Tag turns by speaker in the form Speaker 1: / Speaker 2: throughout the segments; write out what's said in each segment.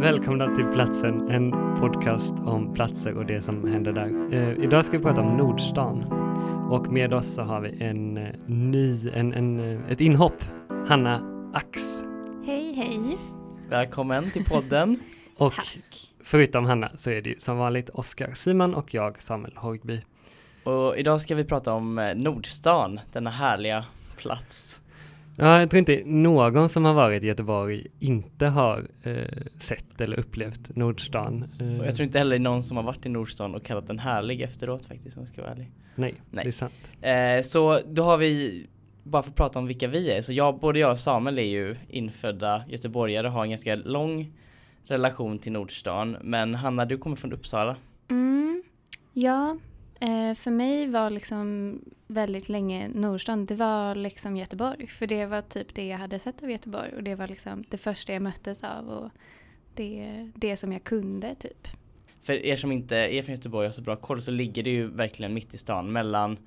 Speaker 1: Välkomna till Platsen, en podcast om platser och det som händer där. Eh, idag ska vi prata om Nordstan och med oss så har vi en eh, ny, en, en, eh, ett inhopp, Hanna Ax.
Speaker 2: Hej hej!
Speaker 3: Välkommen till podden.
Speaker 1: Och
Speaker 2: Tack!
Speaker 1: förutom Hanna så är det ju som vanligt Oskar Simon och jag Samuel Horgby.
Speaker 3: Och idag ska vi prata om eh, Nordstan, denna härliga plats.
Speaker 1: Ja, jag tror inte någon som har varit i Göteborg inte har eh, sett eller upplevt Nordstan. Eh,
Speaker 3: Och jag tror inte heller någon som har varit i Nordstan och kallat den härlig efteråt faktiskt om jag ska vara ärlig.
Speaker 1: Nej,
Speaker 3: Nej.
Speaker 1: det är sant.
Speaker 3: Eh, så då har vi, bara för att prata om vilka vi är, så jag, både jag och Samuel är ju infödda göteborgare och har en ganska lång relation till Nordstan. Men Hanna, du kommer från Uppsala.
Speaker 2: Mm, ja, eh, för mig var liksom väldigt länge Nordstan, det var liksom Göteborg. För det var typ det jag hade sett av Göteborg och det var liksom det första jag möttes av och det, det som jag kunde typ.
Speaker 3: För er som inte är från Göteborg och har så bra koll så ligger det ju verkligen mitt i stan mellan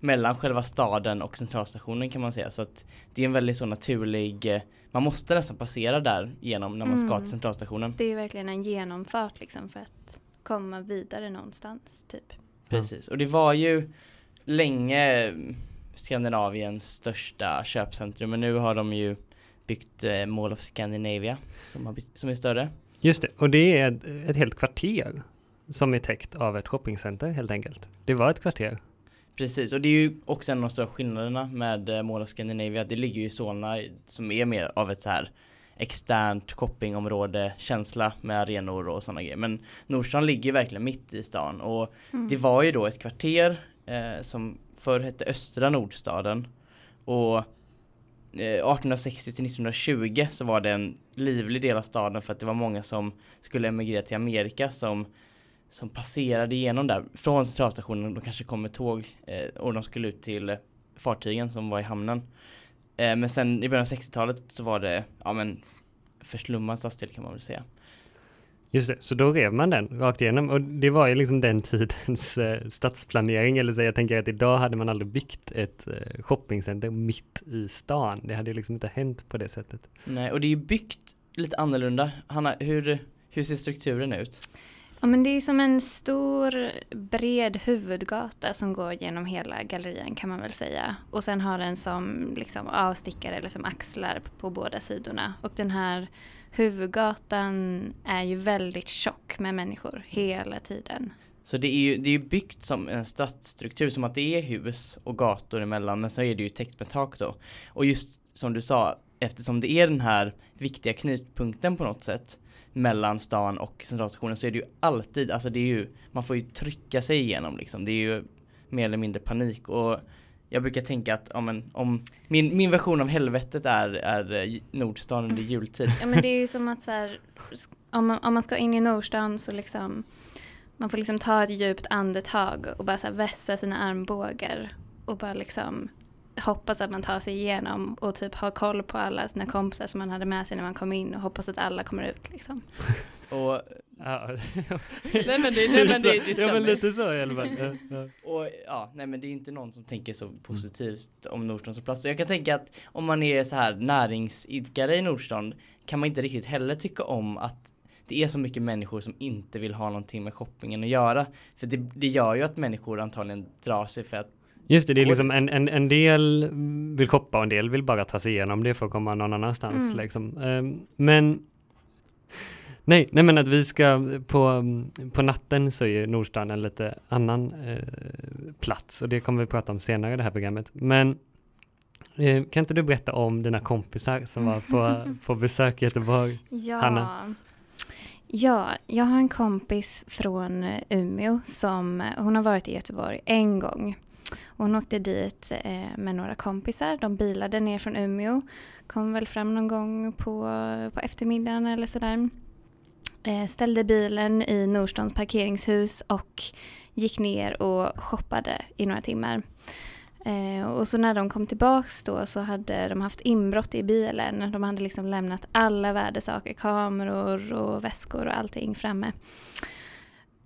Speaker 3: mellan själva staden och centralstationen kan man säga. Så att det är en väldigt så naturlig, eh, man måste nästan passera där genom när man ska
Speaker 2: Mm.
Speaker 3: till centralstationen.
Speaker 2: Det är ju verkligen en genomfart liksom för att komma vidare någonstans typ.
Speaker 3: Precis, och det var ju länge Skandinaviens största köpcentrum men nu har de ju byggt eh, Mall of Scandinavia som, har, som är större.
Speaker 1: Just det, och det är ett, ett helt kvarter som är täckt av ett shoppingcenter helt enkelt. Det var ett kvarter.
Speaker 3: Precis, och det är ju också en av de stora skillnaderna med eh, Mall of Scandinavia. Det ligger ju i Solna som är mer av ett så här externt shoppingområde, känsla med arenor och sådana grejer. Men Nordstan ligger verkligen mitt i stan och
Speaker 2: Mm.
Speaker 3: det var ju då ett kvarter eh, som förr hette Östra Nordstaden. Och eh, 1860 till 1920 så var det en livlig del av staden för att det var många som skulle emigrera till Amerika som som passerade igenom där från centralstationen. De kanske kom med tåg eh, och de skulle ut till eh, fartygen som var i hamnen. Eh, men sen i början av 60-talet så var det ja men förslummad stadsdel kan man väl säga.
Speaker 1: Just det, så då rev man den rakt igenom och det var ju liksom den tidens eh, stadsplanering eller så jag tänker att idag hade man aldrig byggt ett eh, shoppingcenter mitt i stan. Det hade ju liksom inte hänt på det sättet.
Speaker 3: Nej, och det är ju byggt lite annorlunda. Hanna, hur, hur ser strukturen ut?
Speaker 2: Ja men det är som en stor bred huvudgata som går genom hela gallerian kan man väl säga. Och sen har den som liksom avstickare eller som axlar på, på båda sidorna. Och den här huvudgatan är ju väldigt tjock med människor hela tiden.
Speaker 3: Så det är ju, det är ju byggt som en stadsstruktur, som att det är hus och gator emellan, men så är det ju täckt med tak då. Och just som du sa, eftersom det är den här viktiga knutpunkten på något sätt mellan stan och centralstationen så är det ju alltid, alltså det är ju, man får ju trycka sig igenom liksom. Det är ju mer eller mindre panik och jag brukar tänka att om, en, om min, min version av helvetet är, är eh, Nordstan under jultid.
Speaker 2: Ja men det är ju som att så här, om, man, om man ska in i Nordstan så liksom man får liksom ta ett djupt andetag och bara så här vässa sina armbågar och bara liksom hoppas att man tar sig igenom och typ ha koll på alla sina kompisar som man hade med sig när man kom in och hoppas att alla kommer ut liksom.
Speaker 3: Och
Speaker 1: Ja,
Speaker 3: Nej men det, nej, men det, det
Speaker 1: ja
Speaker 3: stämmer.
Speaker 1: men lite så i alla fall. Ja, ja.
Speaker 3: Och ja, nej men det är inte någon som tänker så positivt om Nordstan som plats. Så jag kan tänka att om man är så här näringsidkare i Nordstan kan man inte riktigt heller tycka om att det är så mycket människor som inte vill ha någonting med shoppingen att göra. För det, det gör ju att människor antagligen drar sig för att
Speaker 1: Just det, det är liksom en, en, en del vill shoppa och en del vill bara ta sig igenom det för att komma någon annanstans.
Speaker 2: Mm.
Speaker 1: Liksom. Ehm, men nej, nej, men att vi ska på, på natten så är ju Nordstan en lite annan eh, plats och det kommer vi prata om senare i det här programmet. Men eh, kan inte du berätta om dina kompisar som var på, på besök i Göteborg?
Speaker 2: Ja.
Speaker 1: Hanna?
Speaker 2: Ja, jag har en kompis från Umeå som, hon har varit i Göteborg en gång. Och hon åkte dit eh, med några kompisar, de bilade ner från Umeå, kom väl fram någon gång på, på eftermiddagen eller sådär. Eh, ställde bilen i Norstons parkeringshus och gick ner och shoppade i några timmar. Eh, och så när de kom tillbaks då så hade de haft inbrott i bilen. De hade liksom lämnat alla värdesaker, kameror och väskor och allting framme.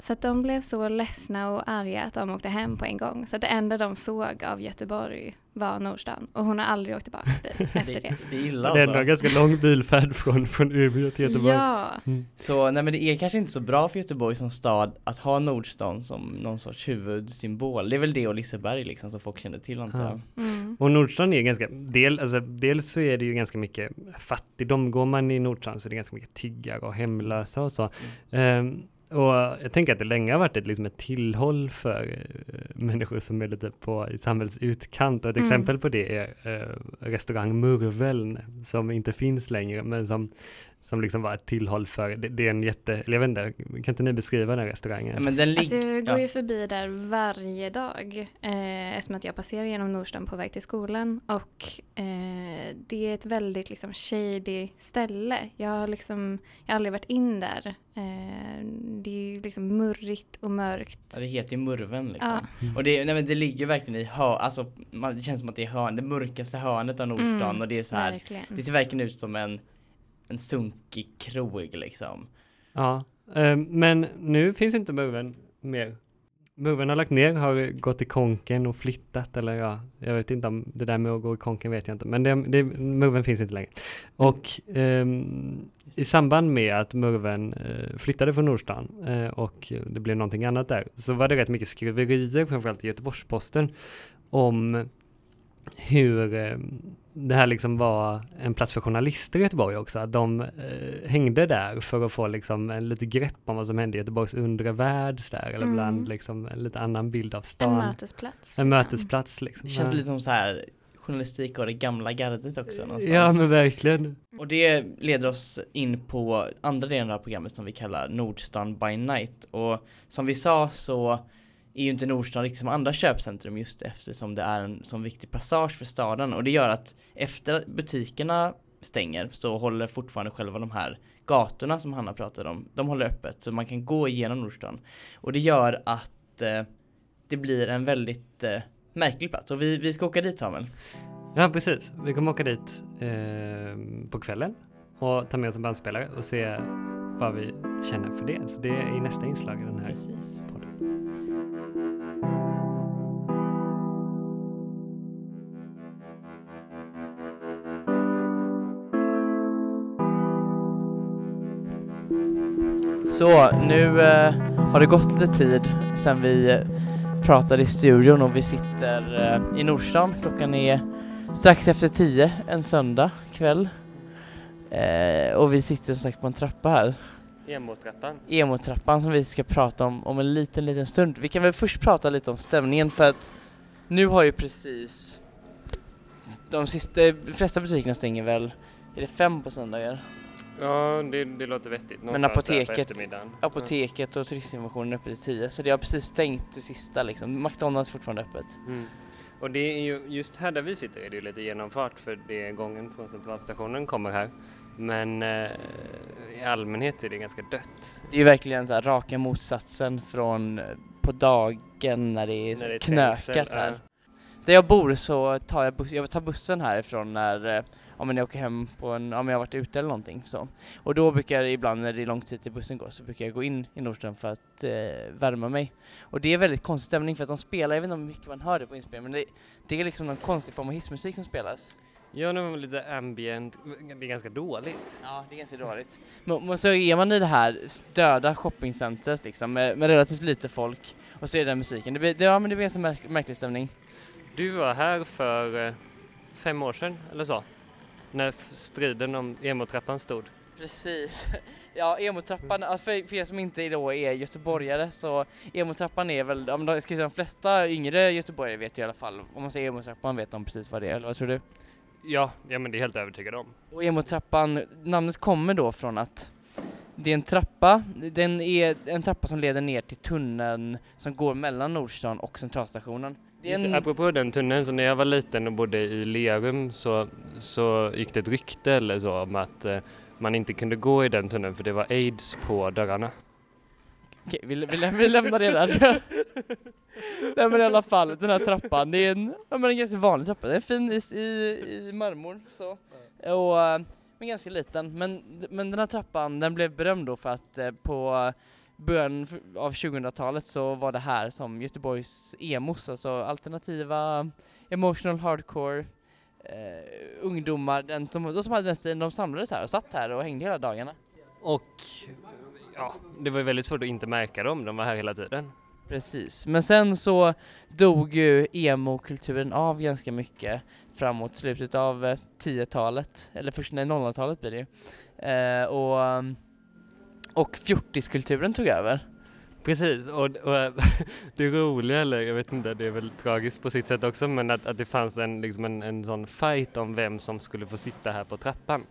Speaker 2: Så att de blev så ledsna och arga att de åkte hem på en gång. Så att det enda de såg av Göteborg var Nordstan och hon har aldrig åkt tillbaka dit efter det.
Speaker 3: Det är illa
Speaker 1: Det är ändå en
Speaker 3: alltså.
Speaker 1: ganska lång bilfärd från, från Umeå till Göteborg.
Speaker 2: Ja,
Speaker 1: Mm.
Speaker 3: Så nej men det är kanske inte så bra för Göteborg som stad att ha Nordstan som någon sorts huvudsymbol. Det är väl det och Liseberg liksom som folk känner till antar jag.
Speaker 1: Ja.
Speaker 2: mm.
Speaker 1: Och Nordstan är ganska, del, alltså, dels så är det ju ganska mycket fattigdom. Går man i Nordstan så är det ganska mycket tiggare och hemlösa och så. Ehm, och jag tänker att det länge har varit ett, liksom ett tillhåll för eh, människor som är lite på i samhällets utkant. Och ett
Speaker 2: Mm.
Speaker 1: exempel på det är eh, restaurang Murveln som inte finns längre men som, som liksom var ett tillhåll för, det, det är en jätte, eller jag vet inte, kan inte ni beskriva den restaurangen?
Speaker 3: Ja, men den
Speaker 2: Alltså jag går
Speaker 3: ja.
Speaker 2: ju förbi där varje dag eh, eftersom att jag passerar genom Nordstan på väg till skolan och eh, det är ett väldigt liksom shady ställe. Jag har liksom, jag har aldrig varit in där. Eh, det är ju liksom murrigt och mörkt.
Speaker 3: Ja, det heter ju Murven liksom.
Speaker 2: Ja.
Speaker 3: Och det, nej, men det ligger verkligen i hör, alltså man, det känns som att det är hörn, det mörkaste hörnet av Nordstan
Speaker 2: Mm,
Speaker 3: och det är så här,
Speaker 2: Verkligen.
Speaker 3: det ser verkligen ut som en, en sunkig krog liksom.
Speaker 1: Ja, eh, men nu finns inte Murven mer. Murven har lagt ner, har gått i konken och flyttat eller ja, jag vet inte om det där med att gå i konken vet jag inte, men det, det, Murven finns inte längre. Och eh, i samband med att Murven eh, flyttade från Nordstan eh, och det blev någonting annat där, så var det rätt mycket skriverier, framförallt i Göteborgs-Posten, om hur eh, det här liksom var en plats för journalister i Göteborg också. Att de eh, hängde där för att få liksom en lite grepp om vad som hände i Göteborgs undre värld där, eller
Speaker 2: Mm.
Speaker 1: ibland liksom en lite annan bild av
Speaker 2: En
Speaker 1: stan.
Speaker 2: mötesplats.
Speaker 1: En
Speaker 2: liksom.
Speaker 1: mötesplats liksom.
Speaker 3: Det känns
Speaker 1: ja.
Speaker 3: lite som så här journalistik och det gamla gardet också någonstans.
Speaker 1: Ja men verkligen.
Speaker 3: Och det leder oss in på andra delen av programmet som vi kallar Nordstan by night. Och som vi sa så är ju inte Nordstan riktigt som andra köpcentrum just eftersom det är en sån viktig passage för staden. Och det gör att efter att butikerna stänger så håller fortfarande själva de här gatorna som Hanna pratade om, de håller öppet så man kan gå igenom Nordstan. Och det gör att eh, det blir en väldigt eh, märklig plats. Och vi, vi ska åka dit Samuel.
Speaker 1: Ja precis. Vi kommer åka dit eh, på kvällen och ta med oss en bandspelare och se vad vi känner för det. Så det är i nästa inslag i den här
Speaker 3: Precis. Så nu eh, har det gått lite tid sedan vi eh, pratade i studion och vi sitter eh, i Nordstan. Klockan är strax efter tio en söndag kväll. Eh, och vi sitter som sagt på en trappa här.
Speaker 1: Emo-trappan.
Speaker 3: Emo-trappan som vi ska prata om om en liten, liten stund. Vi kan väl först prata lite om stämningen för att nu har ju precis de sista, de flesta butikerna stänger väl, är det fem på söndagar?
Speaker 1: Ja, det, det låter vettigt.
Speaker 3: Men apoteket-. Apoteket och turistinformationen är öppet till 10 så det har precis stängt det sista liksom. McDonalds är fortfarande öppet.
Speaker 1: Mm. Och det är ju, just här där vi sitter är det ju lite genomfart för det är gången från centralstationen kommer här. Men eh, i allmänhet är det ganska dött.
Speaker 3: Det är ju verkligen så här raka motsatsen från eh, på dagen när det är,
Speaker 1: När det är
Speaker 3: knökat
Speaker 1: trängsel,
Speaker 3: här.
Speaker 1: ja.
Speaker 3: Där jag bor så tar jag, bus- jag tar bussen härifrån när eh, om jag åker hem på en, om jag har varit ute eller någonting så. Och då brukar jag ibland när det är lång tid till bussen går så brukar jag gå in i Nordström för att eh, värma mig. Och det är väldigt konstig stämning för att de spelar, jag vet inte hur mycket man hör det på inspelningen men det, det är liksom någon konstig form av hissmusik som spelas.
Speaker 1: Ja, det var lite ambient. Det är ganska dåligt.
Speaker 3: Ja, det är ganska dåligt. Men, men så är man i det här döda shoppingcentret liksom med, med relativt lite folk och så är det den musiken. Det blir, det, ja, men det blir en ganska märk, märklig stämning.
Speaker 1: Du var här för eh, fem år sedan, eller så? När striden om emo-trappan stod.
Speaker 3: Precis. Ja, emotrappan, alltså för, för er som inte då är göteborgare så emotrappan är väl, men de, ska säga, de flesta yngre göteborgare vet ju i alla fall, om man säger emotrappan vet de precis vad det är, eller vad tror du?
Speaker 1: Ja, ja men det är helt övertygad om.
Speaker 3: Och emotrappan, namnet kommer då från att det är en trappa, den är en trappa som leder ner till tunneln som går mellan Nordstan och centralstationen. En,
Speaker 1: Apropå den tunneln, så när jag var liten och bodde i Lerum så, så gick det ett rykte eller så om att eh, man inte kunde gå i den tunneln för det var aids på dörrarna.
Speaker 3: Okej, vi, vi, lä- vi lämnar det där. Nej men i alla fall, den här trappan, det är en, ja, men en ganska vanlig trappa. Den är fin i, i, i marmor så. Och, eh, men ganska liten. Men, men den här trappan, den blev berömd då för att eh, på början av 2000-talet så var det här som Göteborgs emos, alltså alternativa emotional hardcore eh, ungdomar, den som, de som hade den stilen, de samlades här och satt här och hängde hela dagarna.
Speaker 1: Och ja, det var ju väldigt svårt att inte märka dem, de var här hela tiden.
Speaker 3: Precis, men sen så dog ju emo-kulturen av ganska mycket framåt slutet av 10-talet, eller först när 00-talet blir det ju. Eh, och, och fjortiskulturen tog över.
Speaker 1: Precis, och, och det roliga, eller jag vet inte, det är väl tragiskt på sitt sätt också, men att, att det fanns en, liksom en, en sån fight om vem som skulle få sitta här på trappan.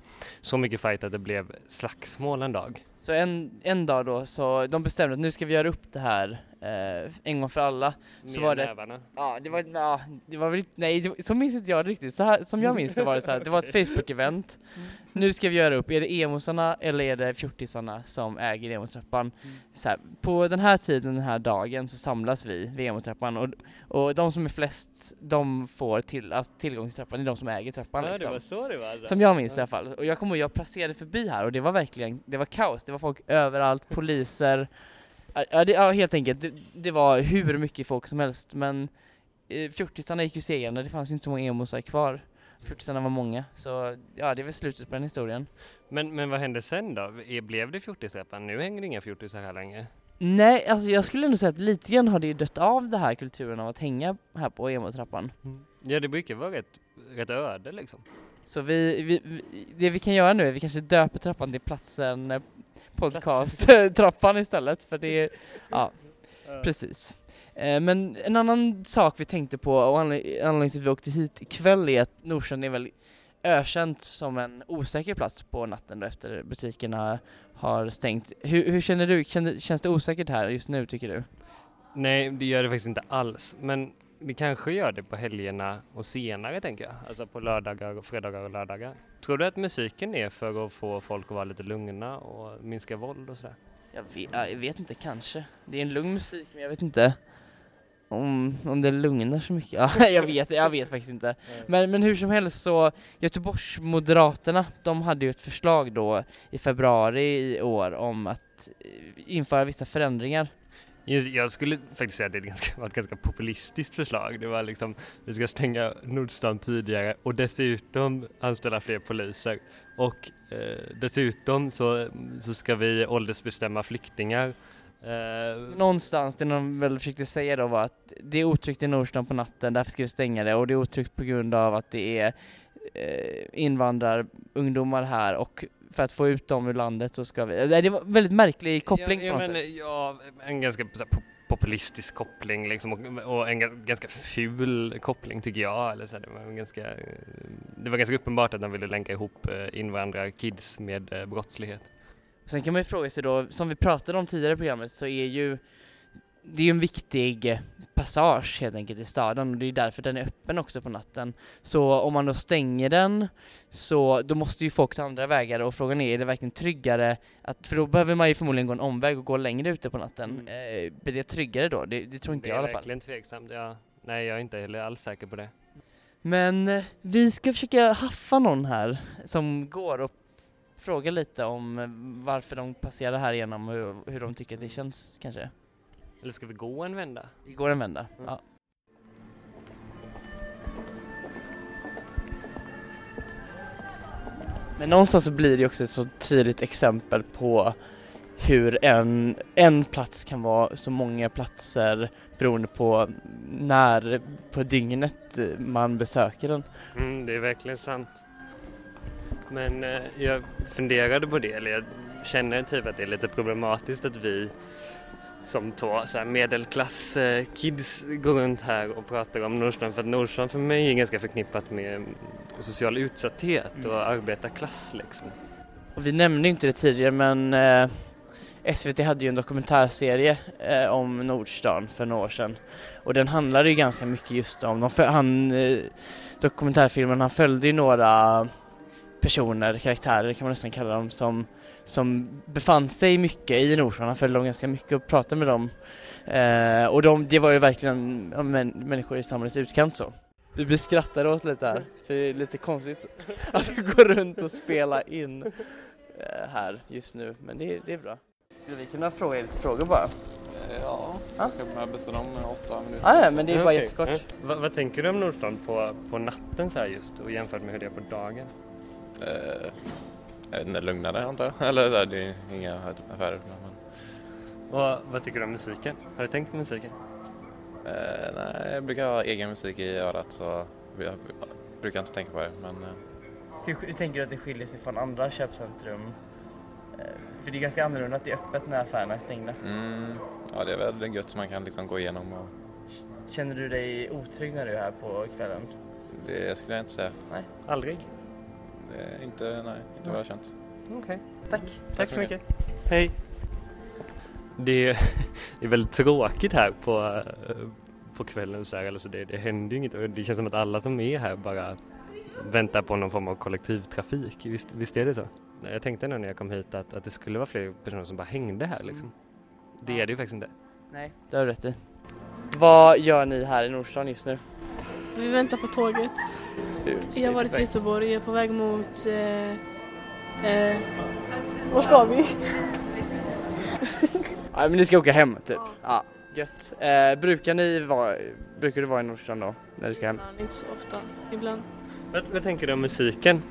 Speaker 1: Så mycket fight att det blev slagsmål en dag.
Speaker 3: Så en, en dag då, så de bestämde att nu ska vi göra upp det här eh, en gång för alla. Så var det,
Speaker 1: nävarna.
Speaker 3: ja det var, ja, det var väl nej det, så minns inte jag det riktigt. Så här, som jag minns det var det så här, det var ett Facebook-event. Nu ska vi göra upp, är det emosarna eller är det fjortisarna som äger emotrappan? Så här, på den här tiden, den här dagen, så samlas vi vid emotrappan och, och de som är flest, de får till, alltså, tillgång till trappan, det är de som äger trappan
Speaker 1: Ja, det
Speaker 3: liksom.
Speaker 1: var så det var alltså.
Speaker 3: Som jag minns i alla fall. Och jag kommer ihåg, jag passerade förbi här och det var verkligen, det var kaos. Det var folk överallt, poliser. Ja, det, ja helt enkelt, det, det var hur mycket folk som helst. Men eh, fjortisarna gick ju segrande, det fanns ju inte så många emosar kvar. Fjortisarna var många, så ja, det är väl slutet på den historien.
Speaker 1: Men, men vad hände sen då? Är- Blev det fjortistrappan? Nu hänger det inga fjortisar här längre.
Speaker 3: Nej, alltså jag skulle ändå säga att lite grann har det ju dött av det här kulturen av att hänga här på emotrappan.
Speaker 1: Ja, det brukar vara rätt, rätt öde liksom.
Speaker 3: Så vi, vi, vi, det vi kan göra nu är vi kanske döper trappan till platsen eh, podcast-trappan istället för det är, ja precis. Eh, Men en annan sak vi tänkte på och anled- anledningen till att vi åkte hit ikväll är att Nordsjön är väl ökänt som en osäker plats på natten då efter butikerna har stängt. Hur, hur känner du? Känner, känns det osäkert här just nu tycker du?
Speaker 1: Nej, det gör det faktiskt inte alls. Men det kanske gör det på helgerna och senare tänker jag. Alltså på lördagar, och fredagar och lördagar. Tror du att musiken är för att få folk att vara lite lugna och minska våld och sådär?
Speaker 3: Jag vet, ja, jag vet inte, kanske. Det är en lugn musik men jag vet inte om, om det lugnar så mycket. Ja, jag vet, jag vet faktiskt inte. Men, men hur som helst så, Göteborgsmoderaterna, de hade ju ett förslag då i februari i år om att eh, införa vissa förändringar.
Speaker 1: Just, jag skulle faktiskt säga att det ganska, var ett ganska populistiskt förslag. Det var liksom, vi ska stänga Nordstan tidigare och dessutom anställa fler poliser. Och eh, dessutom så, så ska vi åldersbestämma flyktingar. Eh,
Speaker 3: Så någonstans, det de väl försökte säga då var att det är otryggt i Nordstan på natten, därför ska vi stänga det och det är otryggt på grund av att det är invandrarungdomar här och för att få ut dem ur landet så ska vi, det var en väldigt märklig koppling
Speaker 1: ja,
Speaker 3: på något
Speaker 1: men,
Speaker 3: sätt.
Speaker 1: ja, en ganska populistisk koppling liksom och, och en ga- ganska ful koppling tycker jag. Eller så det, var ganska, eh, det var ganska uppenbart att de ville länka ihop eh, invandrarkids med eh, brottslighet.
Speaker 3: Sen kan man ju fråga sig då, som vi pratade om tidigare i programmet så är ju det är ju en viktig passage helt enkelt i staden och det är därför den är öppen också på natten. Så om man då stänger den så då måste ju folk ta andra vägar och frågan är, är det verkligen tryggare att, för då behöver man ju förmodligen gå en omväg och gå längre ute på natten.
Speaker 1: Mm.
Speaker 3: Eh, blir det tryggare då? Det, det tror inte
Speaker 1: det
Speaker 3: jag i
Speaker 1: är
Speaker 3: alla fall.
Speaker 1: verkligen tveksamt. Ja, nej, jag är inte heller alls säker på det.
Speaker 3: Men eh, vi ska försöka haffa någon här som går och fråga lite om varför de passerar här igenom och hur, hur de tycker att det känns kanske.
Speaker 1: Eller ska vi gå en vända?
Speaker 3: Vi går en vända.
Speaker 1: Mm.
Speaker 3: Ja. Men någonstans så blir det också ett så tydligt exempel på hur en, en plats kan vara så många platser beroende på när på dygnet man besöker den.
Speaker 1: Mm, det är verkligen sant. Men eh, jag funderade på det, eller jag känner typ att det är lite problematiskt att vi som två så här medelklass eh, kids går runt här och pratar om Nordstan för att Nordstan för mig är ganska förknippat med mm, social utsatthet
Speaker 3: Mm.
Speaker 1: och arbetarklass liksom.
Speaker 3: Och vi nämnde inte det tidigare men eh, SVT hade ju en dokumentärserie eh, om Nordstan för några år sedan. Och den handlade ju ganska mycket just om, han, eh, dokumentärfilmen, han följde ju några personer, karaktärer kan man nästan kalla dem, som, som befann sig mycket i Nordstan. Han följde dem ganska mycket och pratade med dem. Eh, och de, det var ju verkligen ja, män, människor i samhällets utkant så. Vi blir skrattade åt lite här, för det är lite konstigt att gå runt och spela in eh, här just nu, men det, det är bra. Skulle vi kunna fråga er lite frågor bara?
Speaker 4: Eh, Ja,
Speaker 3: Ja.
Speaker 4: jag ska med bussen om åtta minuter.
Speaker 3: Ah, ja, men det är bara
Speaker 1: Okej,
Speaker 3: jättekort.
Speaker 1: ja. Vad, vad tänker du om Nordstan på, på natten så här just och jämfört med hur det är på dagen?
Speaker 4: Eh, jag vet inte, lugnare antar jag. Eller det är inga affärer. Men,
Speaker 1: Och vad tycker du om musiken? Har du tänkt på musiken?
Speaker 4: eh, nej, jag brukar ha egen musik i örat så jag brukar inte tänka på det. Men eh,
Speaker 3: Hur, hur tänker du att det skiljer sig från andra köpcentrum? Eh, För det är ganska annorlunda att det är öppet när affärerna är stängda.
Speaker 4: mm, ja, det är väl gött som man kan liksom gå igenom och
Speaker 3: Känner du dig otrygg när du är här på kvällen?
Speaker 4: det skulle jag inte säga.
Speaker 1: Aldrig?
Speaker 4: Det är inte, nej, inte vad jag känt.
Speaker 1: Okej.
Speaker 3: Tack.
Speaker 1: Tack så mycket. Hej. Det är, det är väldigt tråkigt här på, eh, på kvällen så här. Alltså det, det händer ju inget och det känns som att alla som är här bara väntar på någon form av kollektivtrafik. Visst, visst är det så? Jag tänkte när jag kom hit att, att det skulle vara fler personer som bara hängde här liksom. Det är det ju faktiskt inte.
Speaker 3: Nej, det har du rätt i. Vad gör ni här i Nordstan just nu?
Speaker 5: Vi väntar på tåget. Jag har varit i. Göteborg, jag är på väg mot... Eh, eh, var ska vi?
Speaker 3: Ja, men ni ska åka hem typ? Ja. Gött. Eh, brukar ni vara, brukar du vara i Nordstan då? När du ska hem?
Speaker 5: Ibland, inte så ofta. Ibland.
Speaker 1: Vad, vad tänker du om musiken?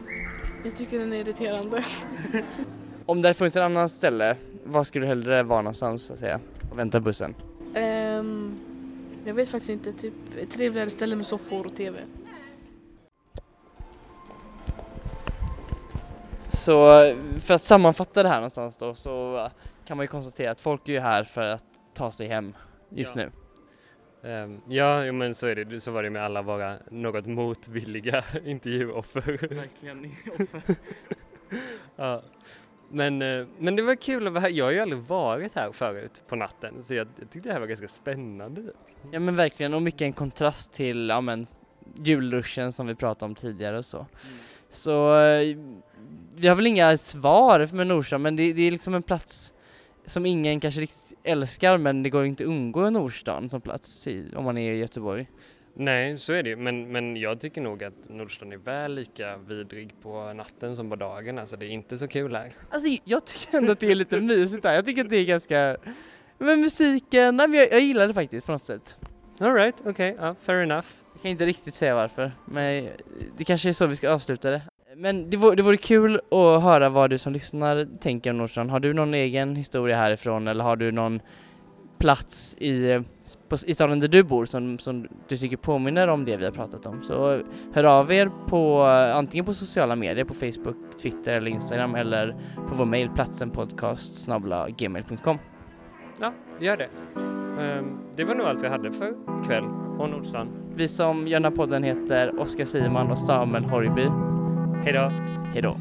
Speaker 5: Jag tycker den är irriterande.
Speaker 3: Om det funnits ett annat ställe, var skulle du hellre vara någonstans så att säga? Och vänta bussen?
Speaker 5: Ehm, jag vet faktiskt inte, typ ett trevligare ställe med soffor och TV.
Speaker 3: Så för att sammanfatta det här någonstans då så kan man ju konstatera att folk är ju här för att ta sig hem just
Speaker 1: Ja.
Speaker 3: nu.
Speaker 1: Ehm, ja, jo, men så är det. Så var det med alla våra något motvilliga intervjuoffer.
Speaker 3: Verkligen.
Speaker 1: ja. Men, eh, men det var kul att vara här. Jag har ju aldrig varit här förut på natten så jag, jag tyckte det här var ganska spännande.
Speaker 3: Ja men verkligen och mycket en kontrast till ja, men, julruschen som vi pratade om tidigare och så. Så eh, vi har väl inga svar med Nordstan men det, det är liksom en plats som ingen kanske riktigt älskar men det går inte att undgå Nordstan som plats i, om man är i Göteborg.
Speaker 1: Nej, så är det ju. Men, men jag tycker nog att Nordstan är väl lika vidrig på natten som på dagen. Alltså det är inte så kul här.
Speaker 3: Alltså jag tycker ändå att det är lite mysigt här. Jag tycker att det är ganska men musiken, nej, men jag, jag gillar det faktiskt på något sätt.
Speaker 1: Alright, okej, ja, fair enough.
Speaker 3: Jag kan inte riktigt säga varför, men det kanske är så vi ska avsluta det. Men det vore, det vore kul att höra vad du som lyssnar tänker om Nordstan. Har du någon egen historia härifrån eller har du någon plats i, på, i staden där du bor som, som du tycker påminner om det vi har pratat om? Så hör av er på antingen på sociala medier, på Facebook, Twitter eller Instagram eller på vår mail platsenpodcast.gmail.com
Speaker 1: Ja, gör det. Ehm, det var nog allt vi hade för ikväll och Nordstan.
Speaker 3: Vi som gör den här podden heter Oskar Simon och Samuel Horgby.
Speaker 1: Hej då!
Speaker 3: Hej då!